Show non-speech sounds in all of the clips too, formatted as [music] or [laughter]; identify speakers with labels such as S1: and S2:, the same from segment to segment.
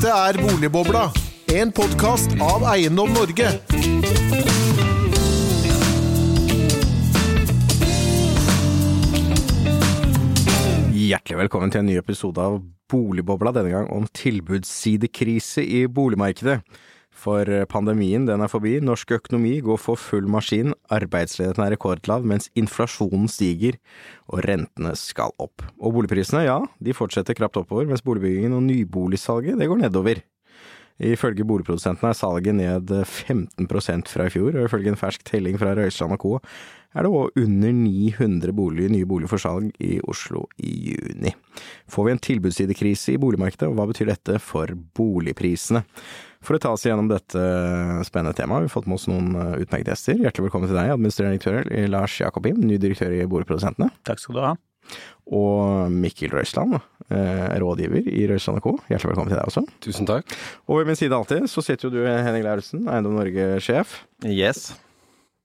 S1: Dette er Boligbobla, en podkast av Eiendom Norge.
S2: Hjertelig velkommen til en ny episode av Boligbobla, denne gang om tilbudssidekrise i boligmarkedet. For pandemien den er forbi, norsk økonomi går for full maskin, arbeidsledigheten er rekordlav, mens inflasjonen stiger og rentene skal opp. Og boligprisene, ja, de fortsetter krapt oppover, mens boligbyggingen og nyboligsalget det går nedover. Ifølge boligprodusentene er salget ned 15% fra i fjor, og ifølge en fersk telling fra Røystrand Co. er det òg under 900 boliger, nye boliger for salg i Oslo i juni. Får vi en tilbudssidekrise i boligmarkedet, og hva betyr dette for boligprisene? For å ta oss gjennom dette spennende temaet vi har fått med oss noen utmerkede gjester. Hjertelig velkommen til deg, administrerende direktør Lars Jakobim, ny direktør i Boligprodusentene.
S3: Takk skal du ha.
S2: Og Mikkel Røisland, rådgiver i Røisland Co. Hjertelig velkommen til deg også.
S4: Tusen takk.
S2: Og ved min side alltid så sitter jo du, Henning Lauritzen, Eiendom Norge-sjef.
S3: Yes.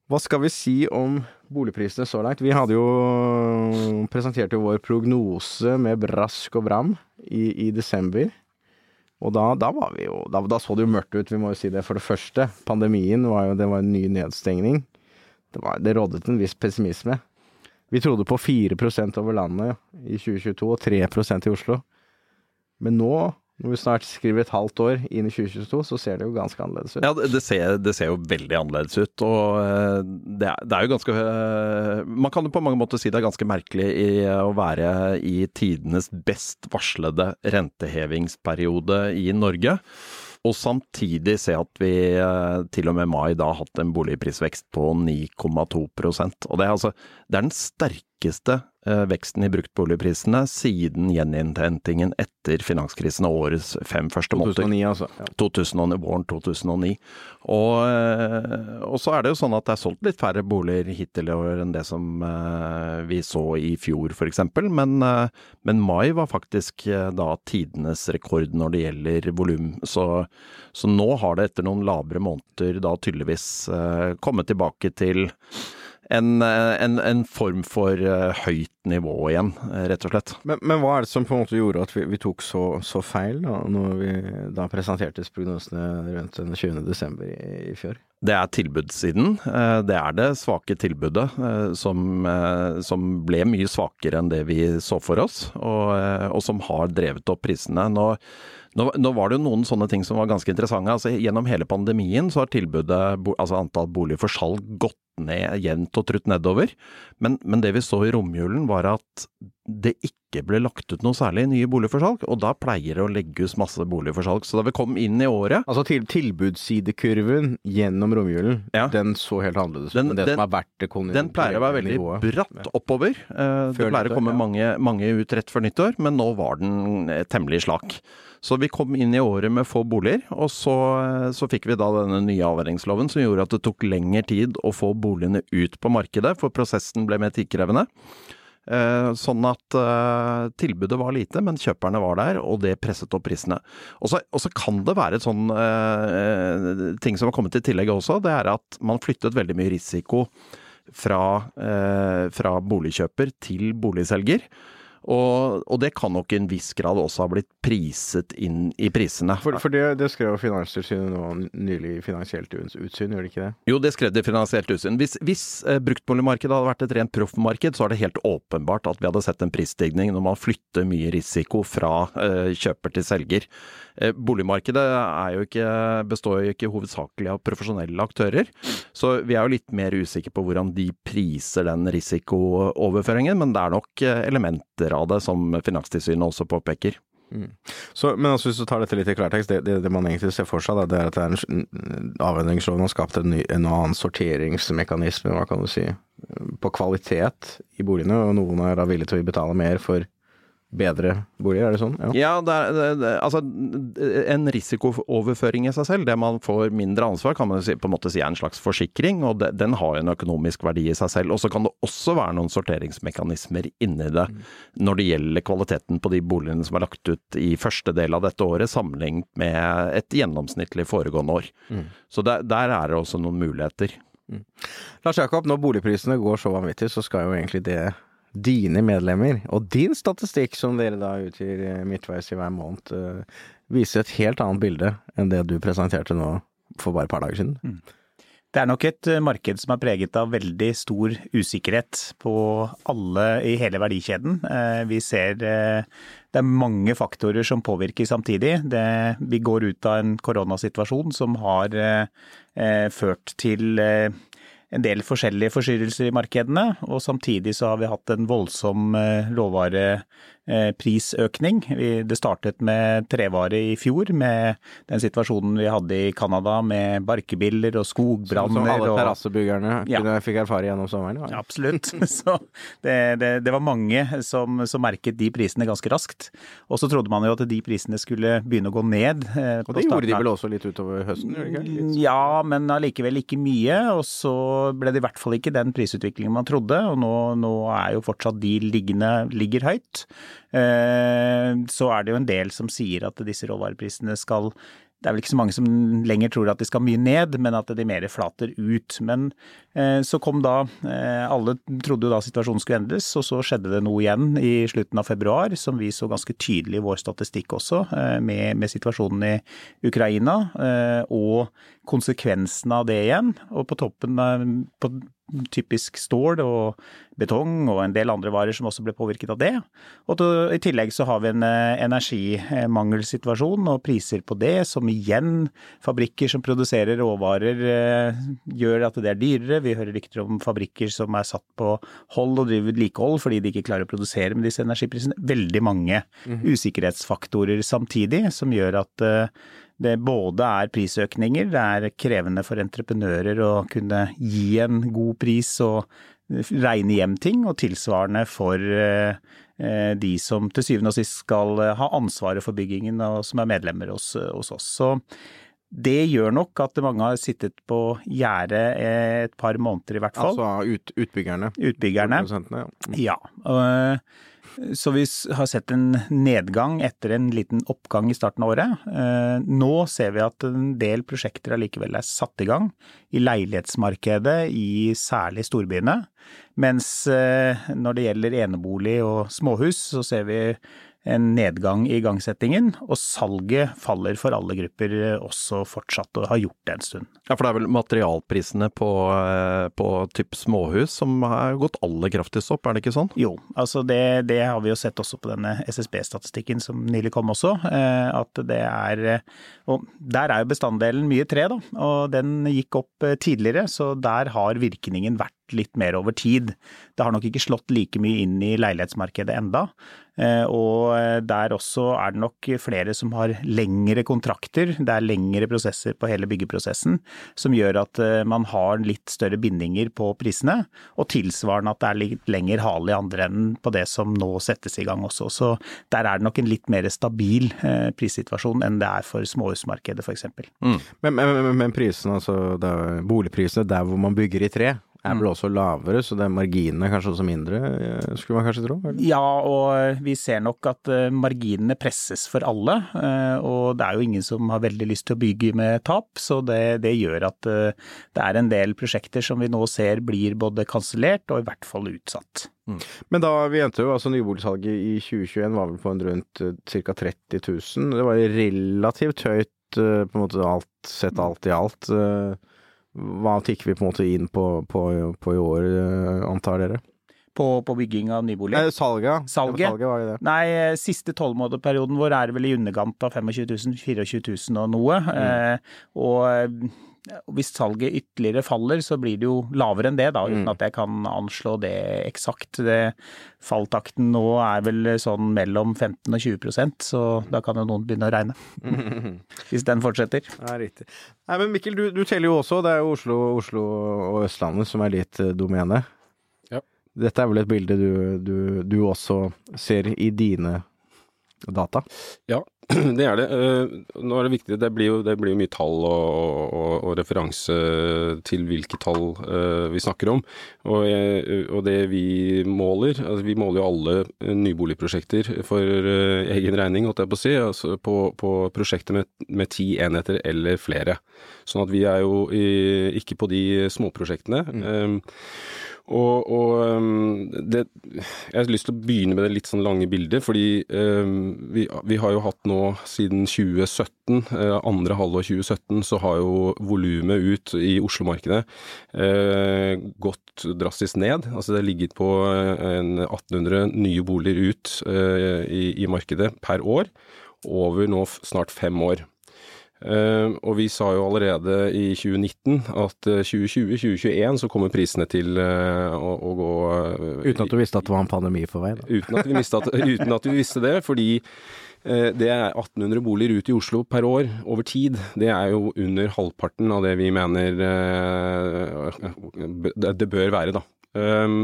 S2: Hva skal vi si om boligprisene så langt? Vi hadde jo presentert jo vår prognose med brask og bram i, i desember. Og da, da, jo da, da, så det jo mørkt ut, vi må jo si det. For det første, pandemien var jo det var en ny nedstengning. Det, var, det rådet en viss pessimisme. Vi trodde på 4 over landet i 2022 og 3% i Oslo. Men nå, når vi snart skriver et halvt år inn i 2022, så ser det jo ganske annerledes ut.
S3: Ja, det ser, det ser jo veldig annerledes ut. Og det er, det er, jo ganske Man kan jo på mange måter si det er ganske merkelig i, å være i tidenes best varslede rentehevingsperiode i Norge. Og samtidig se at vi til og med mai da har hatt en boligprisvekst på 9,2% Og det er altså det er den sterkeste veksten i bruktboligprisene siden gjeninnhentingen etter finanskrisen og årets fem første måneder.
S2: 2009, altså.
S3: Ja. 2009, våren 2009. Og, og, så er det jo sånn at det er solgt litt færre boliger hittil i år enn det som vi så i fjor f.eks. Men, men mai var faktisk da tidenes rekord når det gjelder volum. Så, så nå har det etter noen labre måneder da tydeligvis kommet tilbake til en, en, en, form for uh, høyt nivå igjen, rett og slett.
S2: Men, men, hva er det som på en måte gjorde at vi, vi tok så, så, feil, da, når vi da presenterte prognosene rundt den 20. desember i, i fjor?
S3: Det er tilbudssiden. Det er det svake tilbudet som, som, ble mye svakere enn det vi så for oss, og, og som har drevet opp prisene. Nå, nå, nå, var det jo noen sånne ting som var ganske interessante. Altså, gjennom hele pandemien så har tilbudet, altså antall boliger for salg, gått ned jevnt og trutt nedover. Men, men, det vi så i romjulen var at det ikke ble lagt ut noe særlig nye boliger for salg, og da pleier det å legge ut masse boliger for salg. Så da vi kom inn i året
S2: Altså til, tilbudssidekurven gjennom romjulen, ja. den så helt annerledes ut enn det den, som er verdt det
S3: Den pleier å være veldig nivået. bratt oppover. Eh, det pleier å komme ja. mange, mange ut rett før nyttår, men nå var den eh, temmelig slak. Så vi kom inn i året med få boliger, og så, så fikk vi da denne nye avværingsloven som gjorde at det tok lengre tid å få boligene ut på markedet, for prosessen ble mer tidkrevende. Eh, sånn at uh, tilbudet var lite, men kjøperne var der, og det presset opp prisene. Og så kan det være et sånn uh, ting som har kommet i tillegg også, det er at man flyttet veldig mye risiko fra, fra boligkjøper til boligselger. Og, og, det kan nok i en viss grad også ha blitt priset inn i prisene.
S2: For, for det, det, skrev Finanstilsynet nå nylig i Finansielt utsyn, gjør det ikke det?
S3: Jo, det skrev det i Finansielt utsyn. Hvis, hvis eh, bruktboligmarkedet hadde vært et rent proffmarked, så er det helt åpenbart at vi hadde sett en prisstigning når man flytter mye risiko fra eh, kjøper til selger. Eh, boligmarkedet jo ikke, består jo ikke hovedsakelig av profesjonelle aktører, så vi er jo litt mer usikre på hvordan de priser den risikooverføringen, men det er nok eh, elementer av det, som Finanstilsynet også påpeker.
S2: Mm. Så, men altså, hvis du tar dette litt i klartekst, det, det, det, man egentlig ser for seg, da, det er at det er en avhendingsloven har skapt en, ny, en, annen sorteringsmekanisme, hva kan du si, på kvalitet i boligene, og noen er da villige til å betale mer for bedre boliger, er det sånn?
S3: Ja, ja det er, det, det, altså en risikooverføring i seg selv, det man får mindre ansvar, kan man si, på en måte si er en slags forsikring, og det, den har en økonomisk verdi i seg selv. Og så kan det også være noen sorteringsmekanismer inni det mm. når det gjelder kvaliteten på de boligene som er lagt ut i første del av dette året, sammenlignet med et gjennomsnittlig foregående år. Mm. Så der, der er det også noen muligheter. Mm.
S2: Lars Jakob, når boligprisene går så vanvittig, så skal jo egentlig det dine medlemmer og din statistikk, som dere da utgir midtveis i hver måned, viser et helt annet bilde enn det du presenterte nå for bare et par dager siden. Mm.
S4: Det er nok et marked som er preget av veldig stor usikkerhet på alle i hele verdikjeden. Vi ser det er mange faktorer som påvirker samtidig. Det, vi går ut av en koronasituasjon som har eh, ført til eh, en del forskjellige forstyrrelser i markedene, og samtidig så har vi hatt en voldsom eh, råvareprisøkning. Det startet med trevare i fjor, med den situasjonen vi hadde i Canada med barkebiller og skogbranner.
S2: Som alle terrassebyggerne ja. fikk erfare gjennom sommeren?
S4: Ja, absolutt. [laughs] Så det, det, det var mange som, som, merket de prisene ganske raskt. Og så trodde man jo at de prisene skulle begynne å gå ned.
S2: Eh, og det gjorde de vel også litt utover høsten? Litt.
S4: Ja, men allikevel ikke mye. Og så ble det i hvert fall ikke den prisutviklingen man trodde, og nå, nå er jo fortsatt de liggende ligger høyt. Eh, så er det jo en del som sier at disse råvareprisene skal det er vel ikke så mange som lenger tror at de skal mye ned, men at de mer flater ut. Men eh, så kom da eh, Alle trodde jo da situasjonen skulle endres, og så skjedde det noe igjen i slutten av februar som vi så ganske tydelig i vår statistikk også, eh, med, med, situasjonen i Ukraina. Eh, og konsekvensene av det igjen. Og på toppen på typisk stål og betong og en del andre varer som også ble påvirket av det. Og I tillegg så har vi en eh, energimangelsituasjon og priser på det, som igjen fabrikker som produserer råvarer eh, gjør at det er dyrere. Vi hører rykter om fabrikker som er satt på hold og driver vedlikehold fordi de ikke klarer å produsere med disse energiprisene. Veldig mange mhm. usikkerhetsfaktorer samtidig som gjør at eh, det både er prisøkninger, det er krevende for entreprenører å kunne gi en god pris og regne hjem ting, og tilsvarende for eh, eh, de som til syvende og sist skal ha ansvaret for byggingen og som er medlemmer hos, hos oss. Så det gjør nok at mange har sittet på gjerdet et par måneder i hvert fall.
S2: Altså ut, utbyggerne?
S4: Utbyggerne. Ja. ja. Så vi har sett en nedgang etter en liten oppgang i starten av året. Eh, nå ser vi at en del prosjekter allikevel er satt i gang i leilighetsmarkedet i særlig storbyene. Mens eh, når det gjelder enebolig og småhus, så ser vi en nedgang i igangsettingen, og salget faller for alle grupper også fortsatt, og har gjort det en stund.
S3: Ja, for det er vel materialprisene på, eh, på typ småhus som har gått aller kraftigst opp, er det ikke sånn?
S4: Jo, altså det, det har vi jo sett også på denne SSB-statistikken som nylig kom også, eh, at det er Og der er jo bestanddelen mye tre, da, og den gikk opp eh, tidligere, så der har virkningen vært litt mer over tid. Det har nok ikke slått like mye inn i leilighetsmarkedet enda, eh, og eh, der også er det nok flere som har lengre kontrakter. Det er lengre prosesser på hele byggeprosessen som gjør at eh, man har litt større bindinger på prisene, og tilsvarende at det er litt lengre hale i andre enden på det som nå settes i gang også. Så der er det nok en litt mer stabil prissituasjon enn det er for småhusmarkedet f.eks. Mm.
S2: Men, men, men prisene, altså boligprisene der hvor man bygger i tre, er vel mm. også lavere, så det er marginene kanskje også mindre, eh, skulle man kanskje tro? Eller?
S4: Ja, og vi ser nok at eh, marginene presses for alle. Eh, og det er jo ingen som har veldig lyst til å bygge med tap, så det, det gjør at det er en del prosjekter som vi nå ser blir både kansellert og i hvert fall utsatt.
S2: Mm. Men da vi endte jo, altså nyboligsalget i 2021 var vel på en rundt ca. 30 000. Det var relativt høyt på en måte alt, sett alt i alt. Hva tikker vi på en måte inn på, på, på i år, eh, antar dere?
S4: På, på, bygging av nybolig.
S2: Eh, salget,
S4: salget? salget var det. Nei, eh, siste tolvmånederperioden vår er vel i underkant av 25 000, 24 000 og noe. Mm. Eh, og hvis salget ytterligere faller, så blir det jo lavere enn det, da, uten mm. at jeg kan anslå det eksakt. Det, falltakten nå er vel sånn mellom 15 og 20% så da kan jo noen begynne å regne. [laughs] hvis den fortsetter.
S2: Ja, riktig. Nei, men Mikkel, du, du teller jo også. Det er jo Oslo, Oslo og Østlandet som er ditt domene. Dette er vel et bilde du, du, du også ser i dine data?
S5: Ja, [clears throat] det er det. Eh, nå er det viktig, det blir jo, det blir jo mye tall og, og, og, referanse til hvilke tall uh, vi snakker om. Og, og, det vi måler, altså vi måler jo alle nyboligprosjekter for uh, egen regning, holdt jeg på å si, altså på, på prosjekter med, med, ti enheter eller flere. Sånn at vi er jo i, ikke på de småprosjektene. Mm. Um, Og, og det, Jeg har lyst til å begynne med det litt sånn lange bildet, fordi vi, vi har jo hatt nå siden 2017, andre halvår 2017, så har jo volumet ut i Oslo-markedet gått drastisk ned. Altså det har ligget på 1800 nye boliger ut i, i markedet per år over nå snart fem år. Uh, og vi sa jo allerede i 2019 at 2020-2021 uh, så kommer prisene til uh, å, å, gå
S2: Uten at du visste at det var en pandemi for vei? Da.
S5: Uten at vi, at, uten at vi visste det, fordi det er 1800 boliger ut i Oslo per år over tid. Det er jo under halvparten av det vi mener det bør være, da. Um,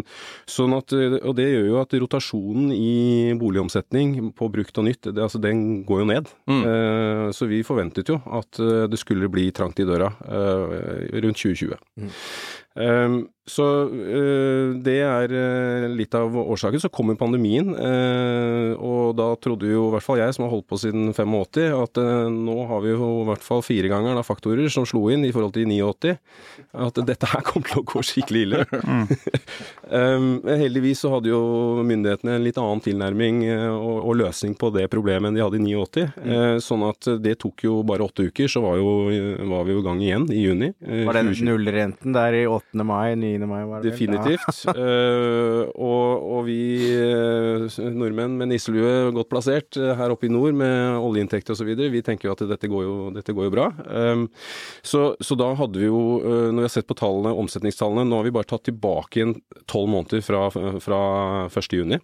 S5: sånn at, og det gjør jo at rotasjonen i boligomsetning på brukt og nytt, det, altså den går jo ned. Mm. Uh, så vi forventet jo at uh, det skulle bli trangt i døra rundt 2020. Mm. Så øh, det er øh, litt av årsaken. Så kommer pandemien, øh, og da trodde jo i hvert fall jeg, som har holdt på siden 85, at nå har vi jo i hvert fall fire ganger da, faktorer som slo inn i forhold til 89, at dette her kommer til å gå skikkelig ille. [laughs] [laughs] um, heldigvis så hadde jo myndighetene en litt annen tilnærming og, og, løsning på det problemet enn de hadde i 89. Mm. sånn at det tok jo bare åtte uker, så var, jo, var vi jo i gang igjen i juni.
S2: var den nullrenten der i 8. mai? 9 9. meg. var
S5: det Definitivt. uh, [laughs] og, og, vi uh, nordmenn med nisselue godt plassert uh, her oppe i nord med oljeinntekter osv., vi tenker jo at dette går jo, dette går jo bra. Um, så, så, da hadde vi jo, når vi har sett på tallene, omsetningstallene, nå har vi bare tatt tilbake igjen tolv måneder fra, fra 1.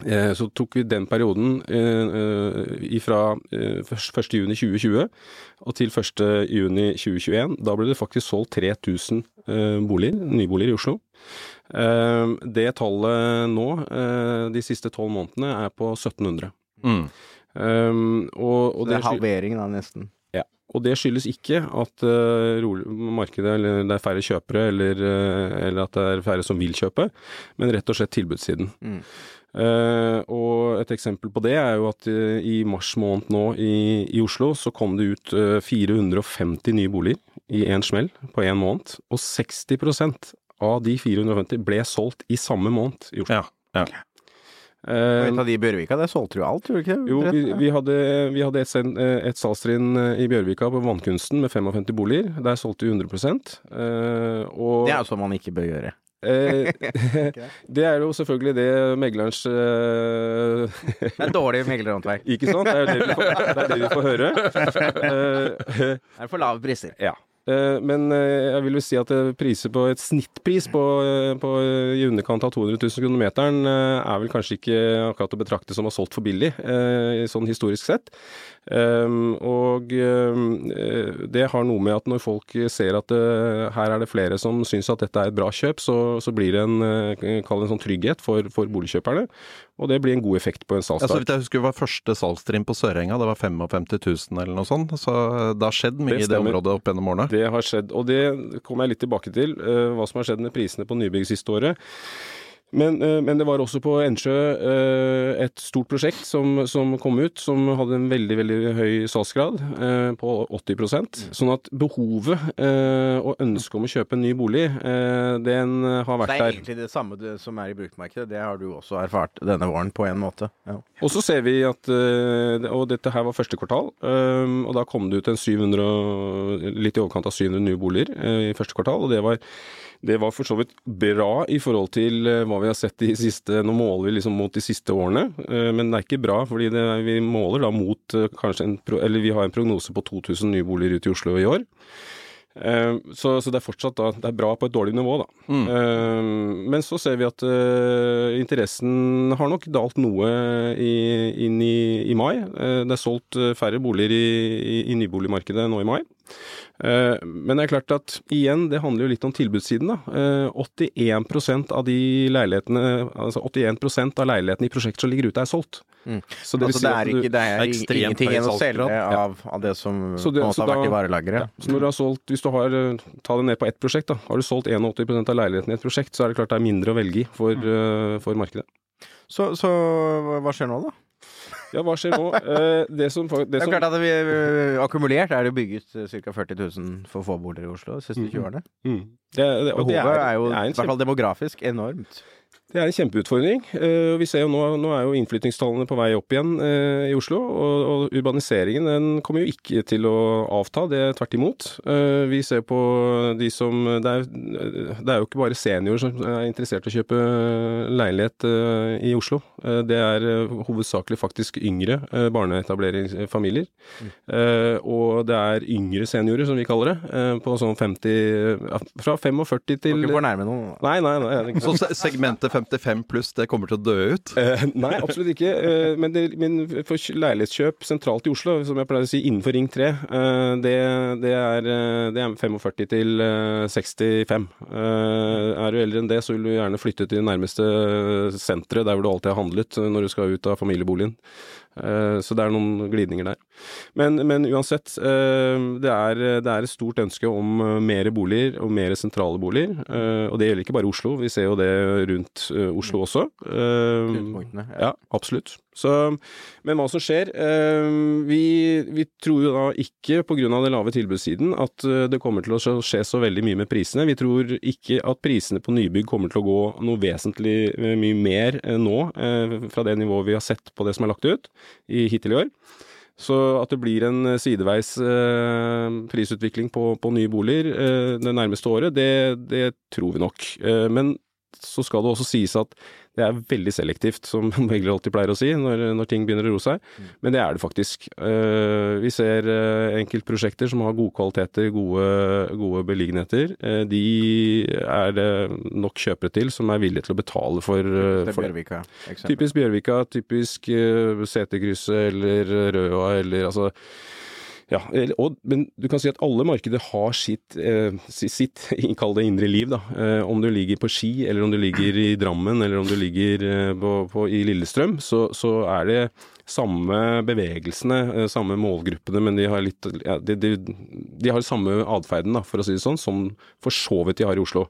S5: juni. Så tok vi den perioden eh, fra eh, 1.6.2020 og til 1.6.2021. Da ble det faktisk solgt 3000 Eh, boliger, nyboliger i Oslo. Eh, det tallet nå, eh, de siste tolv månedene, er på 1700. Mm.
S2: Og, og det, det, er halvering da, nesten?
S5: Ja. Og det skyldes ikke at uh, markedet, eller det er færre kjøpere, eller, uh, eller, at det er færre som vil kjøpe, men rett og slett tilbudssiden. Mm. Uh, og et eksempel på det er jo at uh, i mars måned nå i, i, Oslo så kom det ut uh, 450 nye boliger i én smell på én måned, og 60% av de 450 ble solgt i samme måned i Oslo. Ja, ja.
S2: Uh, et av de i Bjørvika, der solgte du alt, gjorde du ikke
S5: det? Jo, vi, vi, hadde, vi hadde, et, et salgstrinn eh, i Bjørvika på Vannkunsten med 55 boliger. Der solgte vi 100 uh,
S2: og, Det er jo sånn man ikke bør gjøre.
S5: Eh, [laughs] det er jo selvfølgelig det meglerens
S2: uh, Det er dårlig meglerhåndverk.
S5: Ikke sant? Det er det vi får, det er det vi får høre.
S2: Uh, [laughs] det er for lave priser.
S5: Ja. Eh, men eh, jeg vil jo si at eh, priser på et snittpris på, på i underkant av 200 000 kroner meteren er vel kanskje ikke akkurat å betrakte som å ha solgt for billig, sånn historisk sett. Og det har noe med at når folk ser at her er det flere som syns at dette er et bra kjøp, så, så blir det en, en sånn trygghet for, for boligkjøperne. Og det blir en god effekt på en salgsdag.
S3: Ja, så vidt jeg husker det var første salgstrinn på Sørenga, det var 55 000 eller noe sånt. Så det har skjedd mye i det området opp gjennom årene?
S5: Det har skjedd, og det kommer jeg litt tilbake til, uh, hva som har skjedd med prisene på nybygg siste året. Men, eh, men, det var også på Ensjø eh, et stort prosjekt som, som, kom ut, som hadde en veldig veldig høy salgsgrad, eh, på 80% Sånn at behovet og ønsket om å kjøpe en ny bolig, den har vært der.
S2: Det er egentlig det samme som er i bruktmarkedet. Det har du også erfart denne våren, på en måte.
S5: Ja. Og så ser vi at Og dette her var første kvartal, og da kom det ut en 700, litt i overkant av 700 nye boliger i første kvartal, og det var det var for så vidt bra i forhold til eh, hva vi har sett de siste Nå måler vi liksom mot de siste årene, eh, men det er ikke bra. fordi det, vi måler da mot eh, kanskje en Eller vi har en prognose på 2000 nye boliger ute i Oslo i år. Så, så, det er fortsatt da, det er bra på et dårlig nivå, da. Mm. Men så ser vi at interessen har nok dalt noe i, inn i, i mai. Det er solgt færre boliger i, i, i nyboligmarkedet nå i mai. Eh, men det er klart at igjen, det handler jo litt om tilbudssiden. da. 81 eh, av de leilighetene, altså 81% av leilighetene i prosjektet som ligger ute, er solgt.
S2: Mm. Så det, altså, det er, ikke, det er, er ingenting igjen å selge av, av, det som det, så har da, vært i varelageret.
S5: Ja. Så når du har solgt, hvis du har, ta det ned på ett prosjekt, da. Har du solgt 81% av leilighetene i et prosjekt, så er det klart det er mindre å velge i for, mm. for markedet.
S2: Så, så hva skjer nå, da?
S5: Ja, hva skjer nå? Eh, det som, det
S2: det er klart at vi, eh, Akkumulert er det bygget ca. 40 000 for få boliger i Oslo de siste 20 årene.
S5: Mm. Det, det,
S2: Behovet er, er, jo, i hvert fall demografisk, enormt.
S5: Det er en kjempeutfordring. Uh, vi ser jo nå, nå er jo innflyttingstallene på vei opp igjen uh, i Oslo. Og, og, urbaniseringen den kommer jo ikke til å avta, det er tvert imot. Uh, vi ser på de som det er, det er, jo ikke bare seniorer som er interessert i å kjøpe leilighet i Oslo. det er hovedsakelig faktisk yngre barneetableringsfamilier. Mm. og det er yngre seniorer, som vi kaller det. på sånn 50 Fra 45 til
S2: Skal ikke fornærme noen.
S5: Nei, nei. nei.
S3: Så segmentet 55 pluss, det kommer til å dø ut?
S5: Eh, nei, absolutt ikke. Eh, men, det, men, for leilighetskjøp sentralt i Oslo, som jeg pleier å si innenfor Ring 3, uh, eh, det, det, er, det, er, 45 til 65. er du eldre enn det, så vil du gjerne flytte til det nærmeste senteret, der hvor du alltid har handlet når du skal ut av familieboligen. Eh, så det er noen glidninger der. Men, men uansett, eh, det er, det er, et stort ønske om eh, mer boliger og mer sentrale boliger. Og det gjelder ikke bare Oslo, vi ser jo det rundt Oslo også. Ja, absolutt. Så, men hva som skjer vi, vi, tror jo da ikke, pga. den lave tilbudssiden, at det kommer til å skje så veldig mye med prisene. Vi tror ikke at prisene på nybygg kommer til å gå noe vesentlig mye mer nå, fra det nivået vi har sett på det som er lagt ut i, hittil i år. Så at det blir en sideveis eh, prisutvikling på, på, nye boliger eh, det nærmeste året, det, det tror vi nok. Eh, men så skal det også sies at det er veldig selektivt, som [laughs] Megler alltid pleier å si, når, når, ting begynner å roe seg. Mm. Men det er det faktisk. Uh, vi ser uh, enkeltprosjekter som har gode kvaliteter, gode, gode beliggenheter. Uh, de er det nok kjøpere til som er villige til å betale for, uh,
S2: for Bjørvika,
S5: Typisk Bjørvika, typisk Seterkrysset eller Røa eller altså ja, og, men du kan si at alle markeder har sitt, eh, sitt [laughs] kall det indre liv. da. Eh, om du ligger på Ski, eller om du ligger i Drammen, eller om du ligger eh, på, på, i Lillestrøm, så, så, er det samme bevegelsene, eh, samme målgruppene, men de har litt ja, de, de, de, har samme atferden, for å si det sånn, som for så vidt de har i Oslo.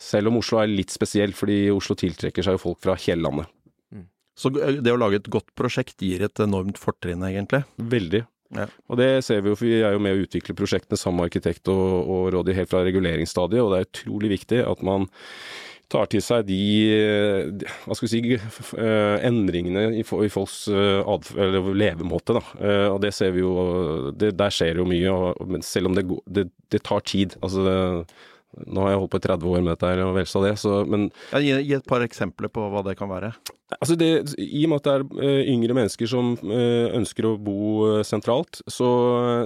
S5: Selv om Oslo er litt spesiell, fordi Oslo tiltrekker seg folk fra hele landet.
S3: Mm. Så det å lage et godt prosjekt gir et enormt fortrinn, egentlig?
S5: Veldig. Ja. Og det ser vi jo, for vi er jo med å utvikle prosjektene sammen med arkitekt og, og rådgiver helt fra reguleringsstadiet, og det er utrolig viktig at man tar til seg de, hva skal vi si, eh, endringene i, folks eh, levemåte. Da. Eh, og det ser vi jo det, Der skjer jo mye, og, selv om det, det, det tar tid. altså nå har jeg holdt på i 30 år med dette her, og vel så det, så men
S3: ja, gi, gi, et par eksempler på hva det kan være.
S5: Altså det, I og med at det er uh, yngre mennesker som uh, ønsker å bo uh, sentralt, så,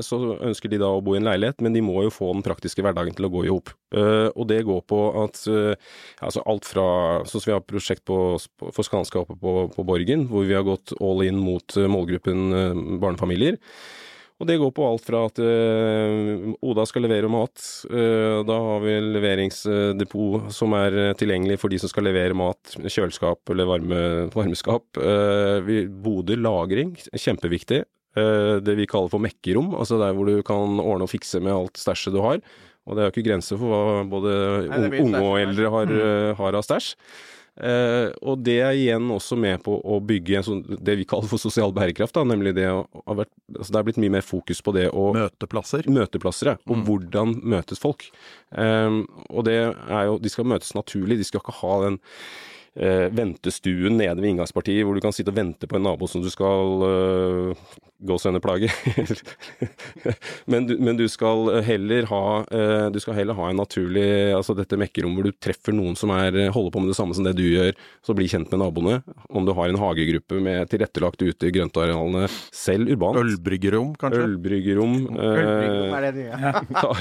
S5: så, ønsker de da å bo i en leilighet, men de må jo få den praktiske hverdagen til å gå i hop. og det går på at altså alt fra Sånn som vi har prosjekt på, for Skanska oppe på, på Borgen, hvor vi har gått all in mot målgruppen barnefamilier. Og det går på alt fra at uh, Oda skal levere mat. Uh, da har vi leveringsdepot som er tilgjengelig for de som skal levere mat. Kjøleskap eller varme, varmeskap. Uh, Bodø lagring, kjempeviktig. Det vi kaller for mekkerom, altså der hvor du kan ordne og fikse med alt stæsjet du har. Og det er jo ikke grenser for hva både Nei, unge og eldre har, mm. har av stæsj. Uh, og det er igjen også med på å bygge sånn, det vi kaller for sosial bærekraft. Da, nemlig det å å vært, altså Det er blitt mye mer fokus på det å
S3: Møteplasser?
S5: Møteplasser, ja. Og mm. hvordan møtes folk. Um, og det er jo De skal møtes naturlig, de skal ikke ha den ventestuen nede ved inngangspartiet hvor du kan sitte og vente på en nabo som du skal uh, gåsehudeplage. [laughs] men, du, men du skal heller ha uh, du skal heller ha en naturlig altså dette mekkerommet hvor du treffer noen som er, holder på med det samme som det du gjør, så bli kjent med naboene. Om du har en hagegruppe med tilrettelagt ute i grøntarealene, selv urbant.
S3: Ølbryggerom, kanskje?
S5: Ølbryggerom.
S2: Ølbryggerom er det nye. [laughs]
S5: ta,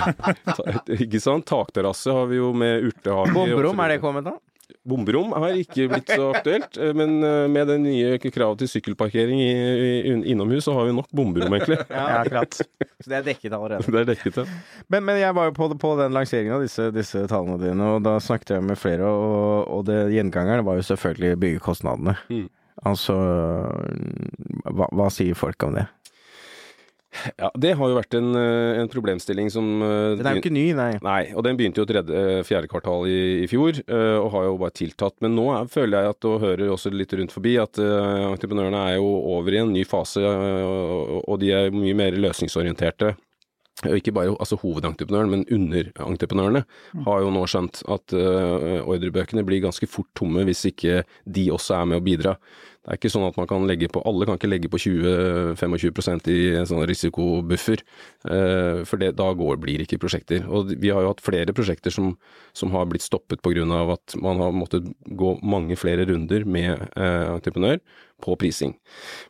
S5: ta, ikke sant. Takterrasse har vi jo med urtehage.
S2: Bomberom, er det kommet da?
S5: Bomberom har ikke blitt så aktuelt, eh, men eh, med det nye kravet til sykkelparkering i, i, innomhus, så har vi nok bomberom, egentlig. [laughs]
S2: ja, akkurat. Så det er dekket allerede. [laughs]
S5: Det er dekket, ja.
S2: Men, men jeg var jo på, på den lanseringen av disse, disse, tallene dine, og da snakket jeg med flere, og, og det gjengangeren var jo selvfølgelig byggekostnadene. Mm. Altså, hva, hva sier folk om det?
S5: Ja, Det har jo vært en, eh, en problemstilling som
S2: Den er jo ikke ny, nei.
S5: Nei, og den begynte jo tredje, fjerde kvartal i, i fjor, og har jo bare tiltatt. Men nå er, føler jeg at, og hører også litt rundt forbi, at uh, entreprenørene er jo over i en ny fase, uh, og de er mye mer løsningsorienterte. Og ikke bare altså hovedentreprenøren, men underentreprenørene har jo nå skjønt at uh, ordrebøkene blir ganske fort tomme hvis ikke de også er med å bidra. Det er ikke sånn at man kan legge på Alle kan ikke legge på 20-25 i en sånn risikobuffer, uh, for det, da går, blir ikke prosjekter. Og vi har jo hatt flere prosjekter som, som har blitt stoppet pga. at man har måttet gå mange flere runder med eh, entreprenør på prising.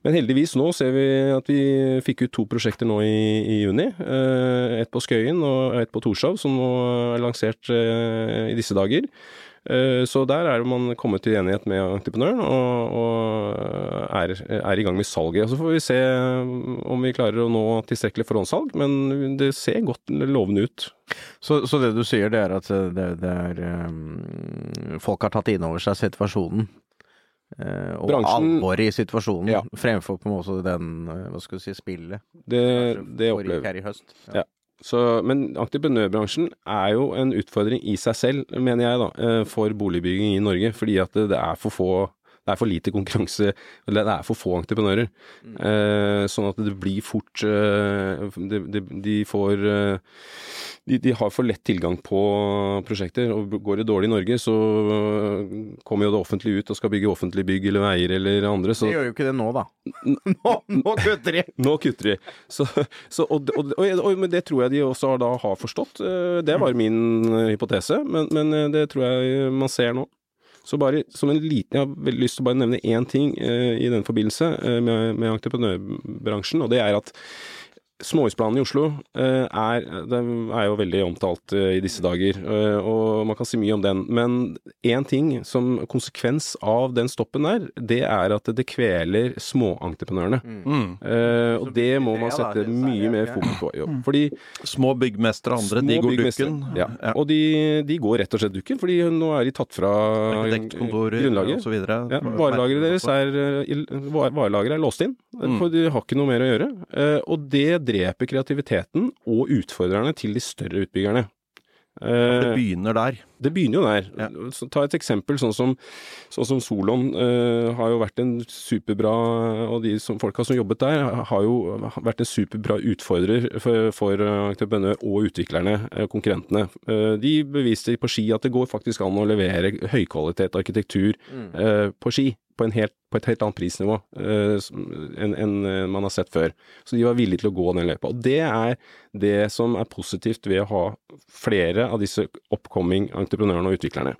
S5: Men heldigvis nå ser vi at vi fikk ut to prosjekter nå i, i juni. Eh, et på Skøyen og et på Torshov, som nå er lansert eh, i disse dager. Eh, så der er man kommet til enighet med entreprenøren og, og er, er, i gang med salget. Så får vi se om vi klarer å nå tilstrekkelig forhåndssalg, men det ser godt lovende ut.
S2: Så, så det du sier, det er at det, det er Folk har tatt inn over seg situasjonen? Og alvoret i situasjonen, ja. fremfor på en måte den, hva skal du si, spillet.
S5: Det, det opplever
S2: her i høst.
S5: Ja. ja. Så, men entreprenørbransjen er jo en utfordring i seg selv, mener jeg, da, uh, for boligbygging i Norge. Fordi at det, det er for få det er for lite konkurranse, eller det er for få entreprenører. Mm. Eh, sånn at det blir fort eh, de, de, de, får eh, de, de, har for lett tilgang på prosjekter. og Går det dårlig i Norge, så kommer jo det offentlige ut og skal bygge offentlige bygg eller veier eller andre. Så.
S2: De gjør jo ikke det nå, da. Nå, nå kutter de! [laughs]
S5: Nå kutter de. Så, så, og, og, og, men det tror jeg de også da har forstått. Eh, det var min hypotese, men, men eh, det tror jeg man ser nå. Så bare som en liten, Jeg har veldig lyst til å bare nevne én ting eh, i den forbindelse eh, med, med entreprenørbransjen, og det er at Småhusplanen i Oslo eh, er, er, jo veldig omtalt eh, i disse dager, eh, og man kan si mye om den. Men én ting som konsekvens av den stoppen der, det er at det kveler småentreprenørene. Mm. og det må man sette mye mer fokus på. Jo. Fordi
S3: Små byggmestere og andre, de går dukken?
S5: Ja. Og de, de, går rett og slett dukken, fordi nå er de tatt fra grunnlaget.
S3: Og så videre.
S5: ja, varelageret deres er, varelageret er låst inn, mm. for de har ikke noe mer å gjøre. og det dreper kreativiteten og utfordrerne til de større utbyggerne.
S3: det eh, begynner der?
S5: Det begynner jo der. Ja. Ta et eksempel sånn som, sånn som Solon uh, har jo vært en superbra Og de som, folka som jobbet der, har jo vært en superbra utfordrer for, for entreprenør og utviklerne, konkurrentene. Uh, de beviste på ski at det går faktisk an å levere høykvalitet arkitektur uh, på ski på, helt, på, et helt annet prisnivå uh, enn en, uh, man har sett før. Så de var villige til å gå den løypa. Og det er det som er positivt ved å ha flere av disse oppkomming entreprenørene og utviklerne.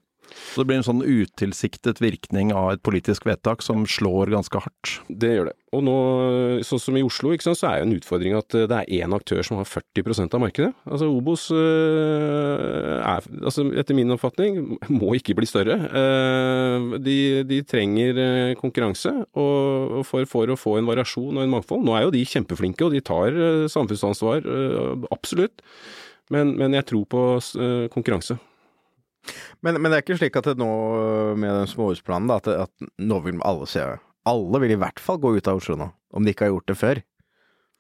S3: Så det blir en sånn utilsiktet virkning av et politisk vedtak som slår ganske hardt?
S5: Det gjør det. Og nå, sånn som i Oslo, sant, så er jo en utfordring at eh, det er én aktør som har 40% av markedet. Altså Obos øh, er, altså, etter min oppfatning, må ikke bli større. Uh, de, de, trenger konkurranse og for, for, å få en variasjon og en mangfold. Nå er jo de kjempeflinke, og de tar samfunnsansvar, absolutt. Men, men, jeg tror på konkurranse.
S2: Men, men, det er ikke slik at det nå, med den småhusplanen, da, at, at, nå vil alle se Alle vil i hvert fall gå ut av Oslo nå, om de ikke har gjort det før.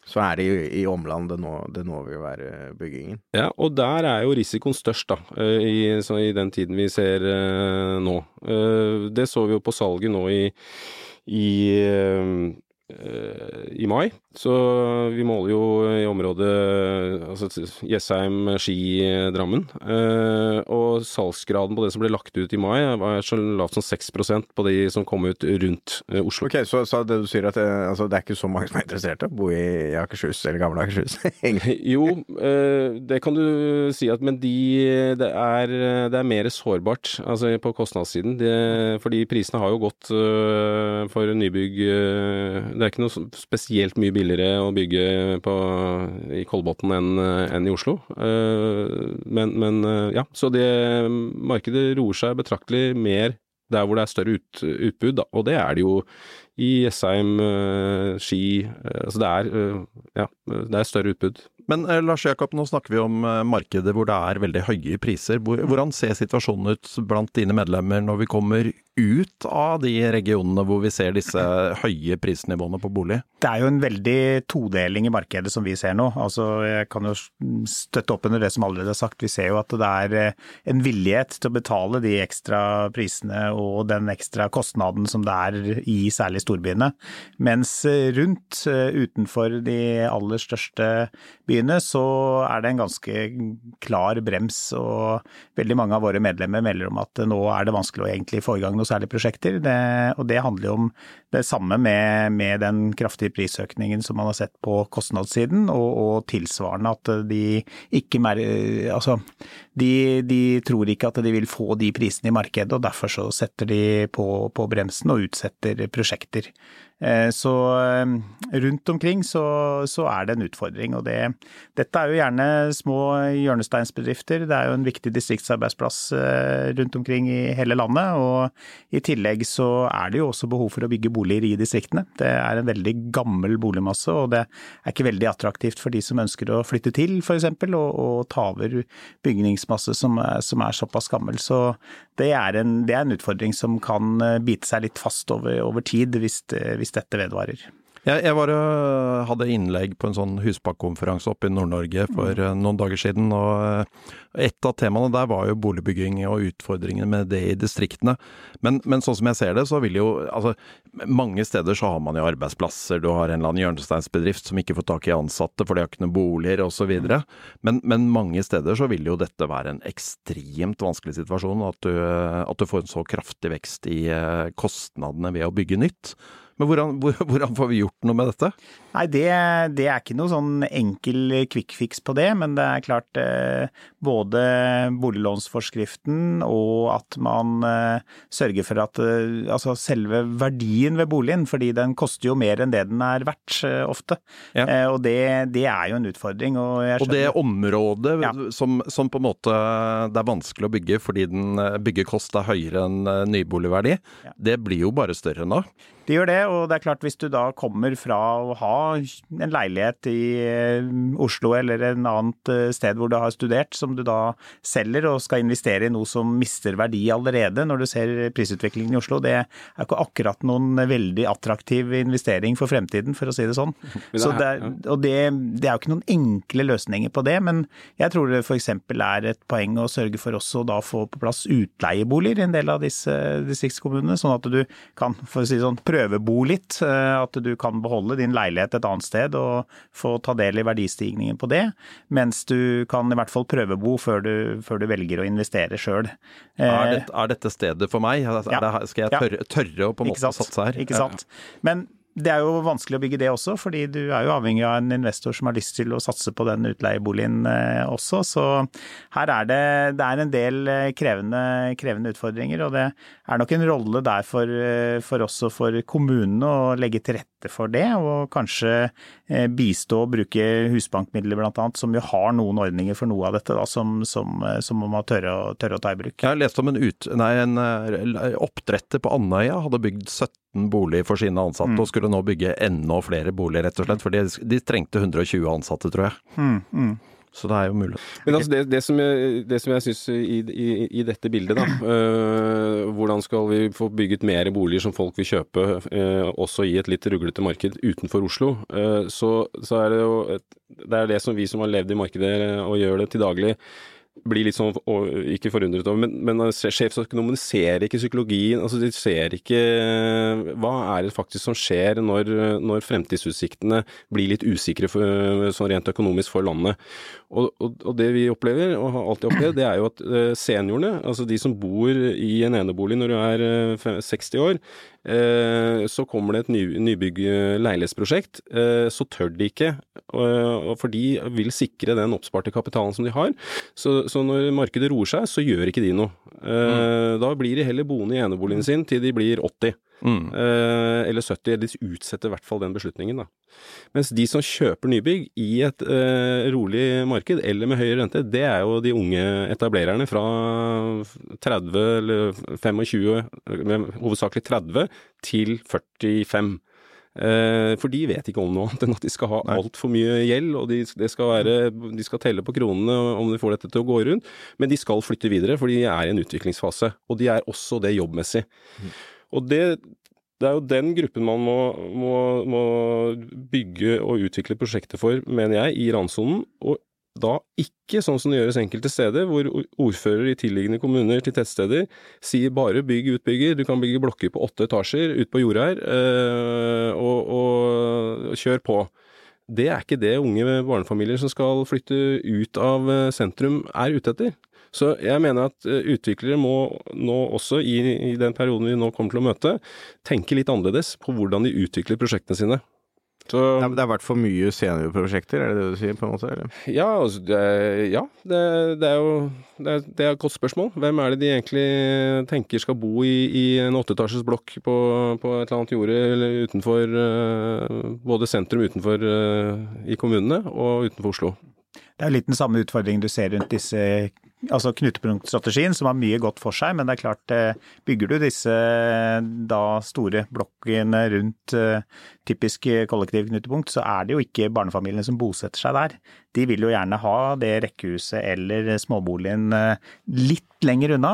S2: Så er det i, i omland det nå, det nå vil være byggingen.
S5: Ja, og der er jo risikoen størst, da, eh, i, i den tiden vi ser uh, nå. Uh, det så vi jo på salget nå i, i uh, i mai. Så vi måler jo i området altså Jessheim, Ski, Drammen. Eh, og salgsgraden på det som ble lagt ut i mai var så lavt som 6% på de som kom ut rundt eh, Oslo.
S2: Ok, Så, så det du sier at det, altså, det er ikke så mange som er interessert i å bo i Akershus, eller gamle Akershus? [laughs] [laughs]
S5: jo, eh, det kan du si at Men de, det, er, det er mer sårbart altså på kostnadssiden. De, fordi prisene har jo gått for nybygg Det er ikke noe spesielt mye billigere billigere å bygge på, i Kolbotn enn, en i Oslo. Eh, men, men, eh, ja, så det markedet roer seg betraktelig mer der hvor det er større ut, utbud, da. Og det er det jo i Jessheim, eh, Ski Altså det er, ja, det er større utbud.
S3: Men eh, Lars Jakob, nå snakker vi om markedet markeder hvor det er veldig høye priser. Hvordan ser situasjonen ut blant dine medlemmer når vi kommer ut av de regionene hvor vi ser disse høye prisnivåene på bolig?
S4: Det er jo en veldig todeling i markedet som vi ser nå. Altså, jeg kan jo støtte opp under det som allerede er sagt. Vi ser jo at det er eh, en villighet til å betale de ekstra prisene og den ekstra kostnaden som det er i særlig storbyene. Mens rundt, utenfor de aller største byene, så er det en ganske klar brems. Og veldig mange av våre medlemmer melder om at nå er det vanskelig å egentlig få i gang noe særlige særlig prosjekter. Det, og det handler jo om det samme med, med, den kraftige prisøkningen som man har sett på kostnadssiden, og, og tilsvarende at de ikke mer, altså, de, de, tror ikke at de vil få de prisene i markedet, og derfor så setter de på, på bremsen og utsetter prosjekter. Eh, så eh, rundt omkring så, så, er det en utfordring. Og det, dette er jo gjerne små hjørnesteinsbedrifter. Det er jo en viktig distriktsarbeidsplass eh, rundt omkring i hele landet. Og i tillegg så er det jo også behov for å bygge boliger i distriktene. Det er en veldig gammel boligmasse, og det er ikke veldig attraktivt for de som ønsker å flytte til f.eks. Og, og ta over bygningsmasse som som er såpass gammel. Så det er, en, det er, en, utfordring som kan bite seg litt fast over, over tid hvis, hvis hvis dette vedvarer.
S3: Jeg, jeg var, hadde innlegg på en sånn huspakkonferanse oppe i Nord-Norge for mm. noen dager siden. og eh, Et av temaene der var jo boligbygging og utfordringene med det i distriktene. Men, men, sånn som jeg ser det, så vil jo altså Mange steder så har man jo arbeidsplasser. Du har en eller annen hjørnesteinsbedrift som ikke får tak i ansatte, for de har ikke noen boliger osv. Men, men mange steder så vil jo dette være en ekstremt vanskelig situasjon. At du, at du får en så kraftig vekst i eh, kostnadene ved å bygge nytt. Men hvordan, [laughs] hvordan, får vi gjort noe med dette?
S4: Nei, det, det er ikke noe sånn enkel fix på det, men det er klart eh, både boliglånsforskriften og at man eh, sørger for at eh, altså selve verdien ved boligen, fordi den koster jo mer enn det den er verdt ofte. Ja. Og det, det, er jo en utfordring.
S3: Og, og det området ja. som, som, på en måte det er vanskelig å bygge fordi den byggekost er høyere enn nyboligverdi, ja. det blir jo bare større nå?
S4: Det gjør det, og det er klart hvis du da kommer fra å ha en leilighet i eh, Oslo eller en annet eh, sted hvor du har studert, som du da selger og skal investere i noe som mister verdi allerede når du ser prisutviklingen i Oslo, det er ikke akkurat noen veldig attraktiv investering for fremtiden, for å si det sånn. [laughs] Så det er, og det, det er jo ikke noen enkle løsninger på det, men jeg tror det f.eks. er et poeng å sørge for også da få på plass utleieboliger i en del av disse distriktskommunene, sånn at du kan for å si sånn, prøve prøvebo litt. Eh, at du kan beholde din leilighet et annet sted og få ta del i verdistigningen på det. Mens du kan i hvert fall prøvebo før du, før du velger å investere sjøl.
S3: Er, det, er, dette stedet for meg? Ja. skal jeg tørre, tørre å på en måte satse her?
S4: Ikke sant. Men det er jo vanskelig å bygge det også, fordi du er jo avhengig av en investor som har lyst til å satse på den utleieboligen eh, også. Så her er det, det er en del eh, krevende, krevende, utfordringer. Og det er nok en rolle der for, eh, for oss og for kommunene å legge til rette for det. Og kanskje bistå og bruke husbankmidler bl.a., som jo har noen ordninger for noe av dette, da, som, som, som man må tørre å, tørre å, ta i bruk.
S3: Jeg har lest om en, ut, nei, en oppdretter på Andøya hadde bygd 17 bolig for sine ansatte, mm. og skulle nå bygge enda flere boliger, rett og slett. For de, de trengte 120 ansatte, tror jeg. Mm. Mm. Så det er jo mulig.
S5: Men altså det, det, som jeg, det som jeg syns i, i, i, dette bildet, da øh, Hvordan skal vi få bygget mer boliger som folk vil kjøpe, øh, også i et litt ruglete marked utenfor Oslo? Øh, så, så, er det jo et, Det er det som vi som har levd i markedet og gjør det til daglig, blir litt sånn, ikke forundret over, men, men sjefsøkonomene ser ikke psykologien. altså De ser ikke hva er det faktisk som skjer når, når fremtidsutsiktene blir litt usikre for, sånn rent økonomisk for landet. Og, og, og, det vi opplever, og har alltid opplevd, det er jo at eh, seniorene, altså de som bor i en enebolig når du er 60 eh, år, så kommer det et ny, nybygg eh, leilighetsprosjekt, eh, så tør de ikke. For de vil sikre den oppsparte kapitalen som de har. Så, så når markedet roer seg, så gjør ikke de noe. Mm. Da blir de heller boende i eneboligen sin til de blir 80. Mm. Eh, eller 70. De utsetter i hvert fall den beslutningen, da. Mens de som kjøper nybygg i et uh, rolig marked, eller med høy rente, det er jo de unge etablererne fra 30 eller 25, hovedsakelig 30, til 45. Eh, for de vet ikke om noe annet enn at de skal ha altfor mye gjeld, og de, skal være, de, skal telle på kronene om de får dette til å gå rundt. Men de skal flytte videre, for de er i en utviklingsfase. Og de er også det jobbmessig. Mm. Og det, det er jo den gruppen man må, må, må, bygge og utvikle prosjekter for, mener jeg, i randsonen. Og da ikke sånn som det gjøres enkelte steder, hvor ordfører i tilliggende kommuner til tettsteder sier bare bygg utbygger, du kan bygge blokker på åtte etasjer ut på jorda her, og, og, og kjør på. Det er ikke det unge barnefamilier som skal flytte ut av eh, sentrum er ute etter. Så jeg mener at eh, utviklere må nå også, i, i den perioden vi nå kommer til å møte, tenke litt annerledes på hvordan de utvikler prosjektene sine.
S2: Så, det, det har vært for mye seniorprosjekter, er det det du sier? på en måte? Eller?
S5: Ja, altså, det, ja det, det, er jo det er, det er, et godt spørsmål. Hvem er det de egentlig tenker skal bo i, i en åtteetasjes blokk på, på, et eller annet jorde eller utenfor uh, Både sentrum utenfor uh, i kommunene og utenfor Oslo?
S4: Det er jo litt den samme utfordringen du ser rundt disse altså knutepunktstrategien, som har mye godt for seg. Men det er klart, eh, bygger du disse da store blokkene rundt typisk kollektivknutepunkt, så er det jo ikke barnefamiliene som bosetter seg der. De vil jo gjerne ha det rekkehuset eller småboligen eh, litt lenger unna,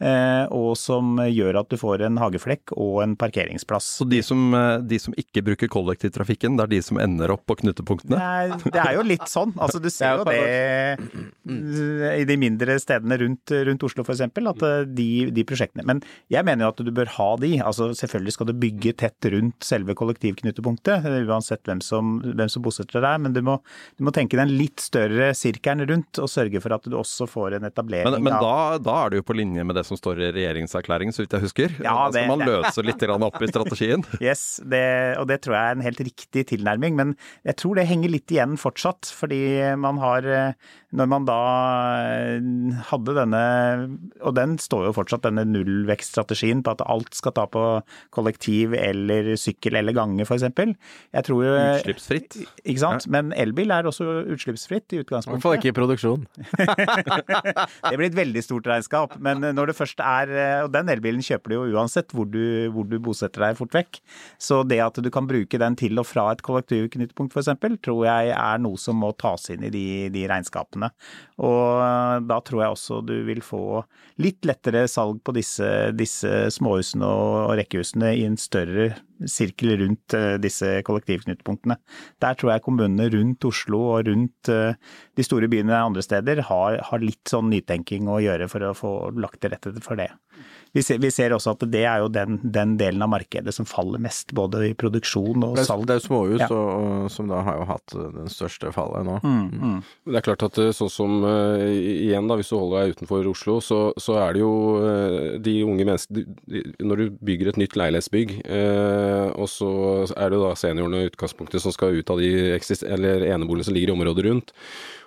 S4: eh, og som gjør at du får en hageflekk og en parkeringsplass.
S3: Så de som, eh, de som ikke bruker kollektivtrafikken, det er de som ender opp på knutepunktene?
S4: Nei, det er jo litt sånn. Altså, du ser jo det i de mindre stedene rundt, rundt Oslo f.eks., at de, de, prosjektene Men jeg mener jo at du bør ha de. Altså, selvfølgelig skal du bygge tett rundt selve kollektivknutepunktet uansett hvem som, hvem som bosetter deg. Men du må, du må, tenke den litt større sirkelen rundt, og sørge for at du også får en etablering
S3: Men, men da, da, er du jo på linje med det som står i regjeringserklæringen, så vidt jeg husker? Ja, det, skal man løse litt opp i strategien? [laughs]
S4: yes, det, og det tror jeg er en helt riktig tilnærming. Men jeg tror det henger litt igjen fortsatt, fordi man har Når man da hadde denne, og den står jo fortsatt, denne nullvekststrategien på at alt skal ta på kollektiv eller sykkel eller gange, f.eks.
S3: Jeg tror jo Utslippsfritt.
S4: Ikke sant. Men elbil er også utslippsfritt i utgangspunktet. I hvert
S2: fall ikke i produksjon. [laughs]
S4: det blir et veldig stort regnskap. Men når det først er Og den elbilen kjøper du jo uansett hvor du, hvor du bosetter deg fort vekk. Så det at du kan bruke den til og fra et kollektivknutepunkt f.eks., tror jeg er noe som må tas inn i de, de regnskapene. Og da tror jeg også du vil få litt lettere salg på disse, disse småhusene og rekkehusene i en større sirkel rundt eh, disse kollektivknutepunktene. Der tror jeg kommunene rundt Oslo og rundt eh, de store byene andre steder har, har litt sånn nytenking å gjøre for å få lagt til rette for det vi ser, vi ser, også at det er jo den, den, delen av markedet som faller mest, både i produksjon og salg.
S2: Det er jo småhus ja. og, som da har jo hatt eh, den største fallet nå. Mm,
S5: mm. Det er klart at eh, sånn som uh, igjen da, hvis du holder deg utenfor Oslo, så, så er det jo uh, de unge menneskene Når du bygger et nytt leilighetsbygg, uh, og så er det jo da seniorene i utgangspunktet som skal ut av de eller eneboligene som ligger i området rundt.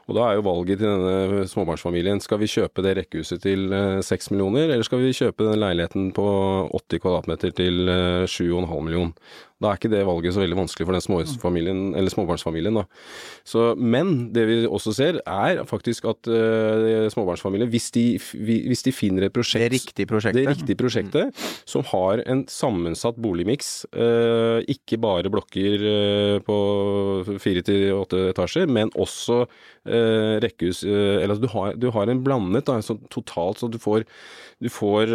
S5: Og da er jo valget til denne småbarnsfamilien skal vi kjøpe det rekkehuset til eh, seks millioner, eller skal vi kjøpe den leiligheten på 80 kvadratmeter til 7,5 eh, millioner. Da er ikke det valget så veldig vanskelig for den småbarnsfamilien, eller småbarnsfamilien. Da. Så, men det vi også ser, er faktisk at uh, småbarnsfamilier, hvis de, hvis de, finner et prosjekt
S2: Det riktige prosjektet,
S5: det riktige prosjektet mm. som har en sammensatt boligmiks, uh, ikke bare blokker uh, på fire til åtte etasjer, men også rekkehus Eller altså du har, du har en blandet, da, så totalt så du får du får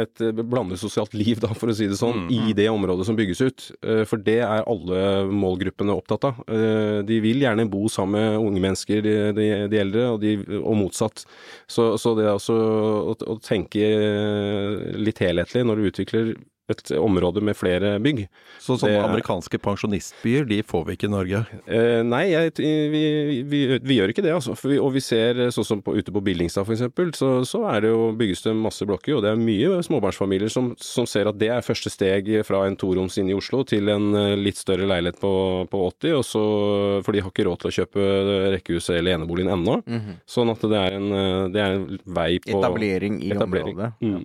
S5: et blandet sosialt liv, da, for å si det sånn, mm. i det området som bygges ut. Eh, for det er alle målgruppene opptatt av. Eh, de vil gjerne bo sammen med unge mennesker, de, de, de eldre, og, de, og, motsatt. Så, så det er altså å, å tenke litt helhetlig når du utvikler et område med flere bygg.
S3: Så sånne det, amerikanske pensjonistbyer, de får vi ikke i Norge?
S5: Eh, nei, jeg, vi, vi, vi, gjør ikke det, altså. Vi, og vi ser, sånn som på, ute på Billingstad f.eks., så, så er det jo, bygges det masse blokker. Og det er mye småbarnsfamilier som, som ser at det er første steg fra en toroms inne i Oslo til en eh, litt større leilighet på, på 80, og så, for de har ikke råd til å kjøpe rekkehuset eller eneboligen ennå. Mm -hmm. Sånn at det er, en, eh, det er en vei på
S2: Etablering i etablering. området. Mm.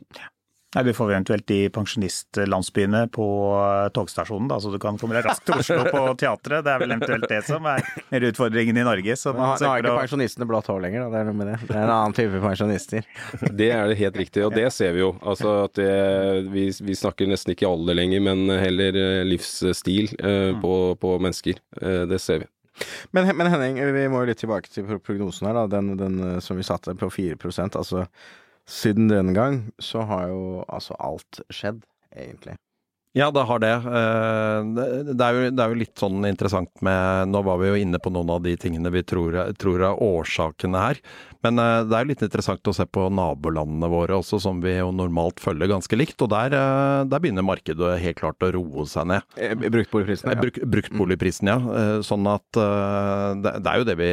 S4: Nei, Du får eventuelt de pensjonistlandsbyene på eh, togstasjonen, da, så du kan komme deg raskt til Oslo på [laughs] teatret. Det er vel eventuelt det som er mer utfordringen i Norge. Så
S2: man nå har ikke pensjonistene blått hår lenger, da. det er noe med det. Det er en annen type pensjonister. [laughs]
S5: Det er det helt riktig, og det ser vi jo. Altså at det, vi, vi, snakker nesten ikke alder lenger, men heller eh, livsstil eh, på, på, mennesker. Eh, det ser vi.
S2: Men, men, Henning, vi må jo litt tilbake til prognosen her, da. Den, den som vi satte på 4 altså siden den gang så har jo altså alt skjedd, egentlig.
S3: Ja, det har det. Eh, det er, jo, det er, jo, litt sånn interessant med Nå var vi jo inne på noen av de tingene vi tror, tror er årsakene her. Men eh, det er jo litt interessant å se på nabolandene våre også, som vi jo normalt følger ganske likt. Og der, eh, der begynner markedet helt klart å roe seg ned.
S2: Bruktboligprisen,
S3: ja. Bruk, bruktboligprisen, ja. Sånn at det, det er jo det vi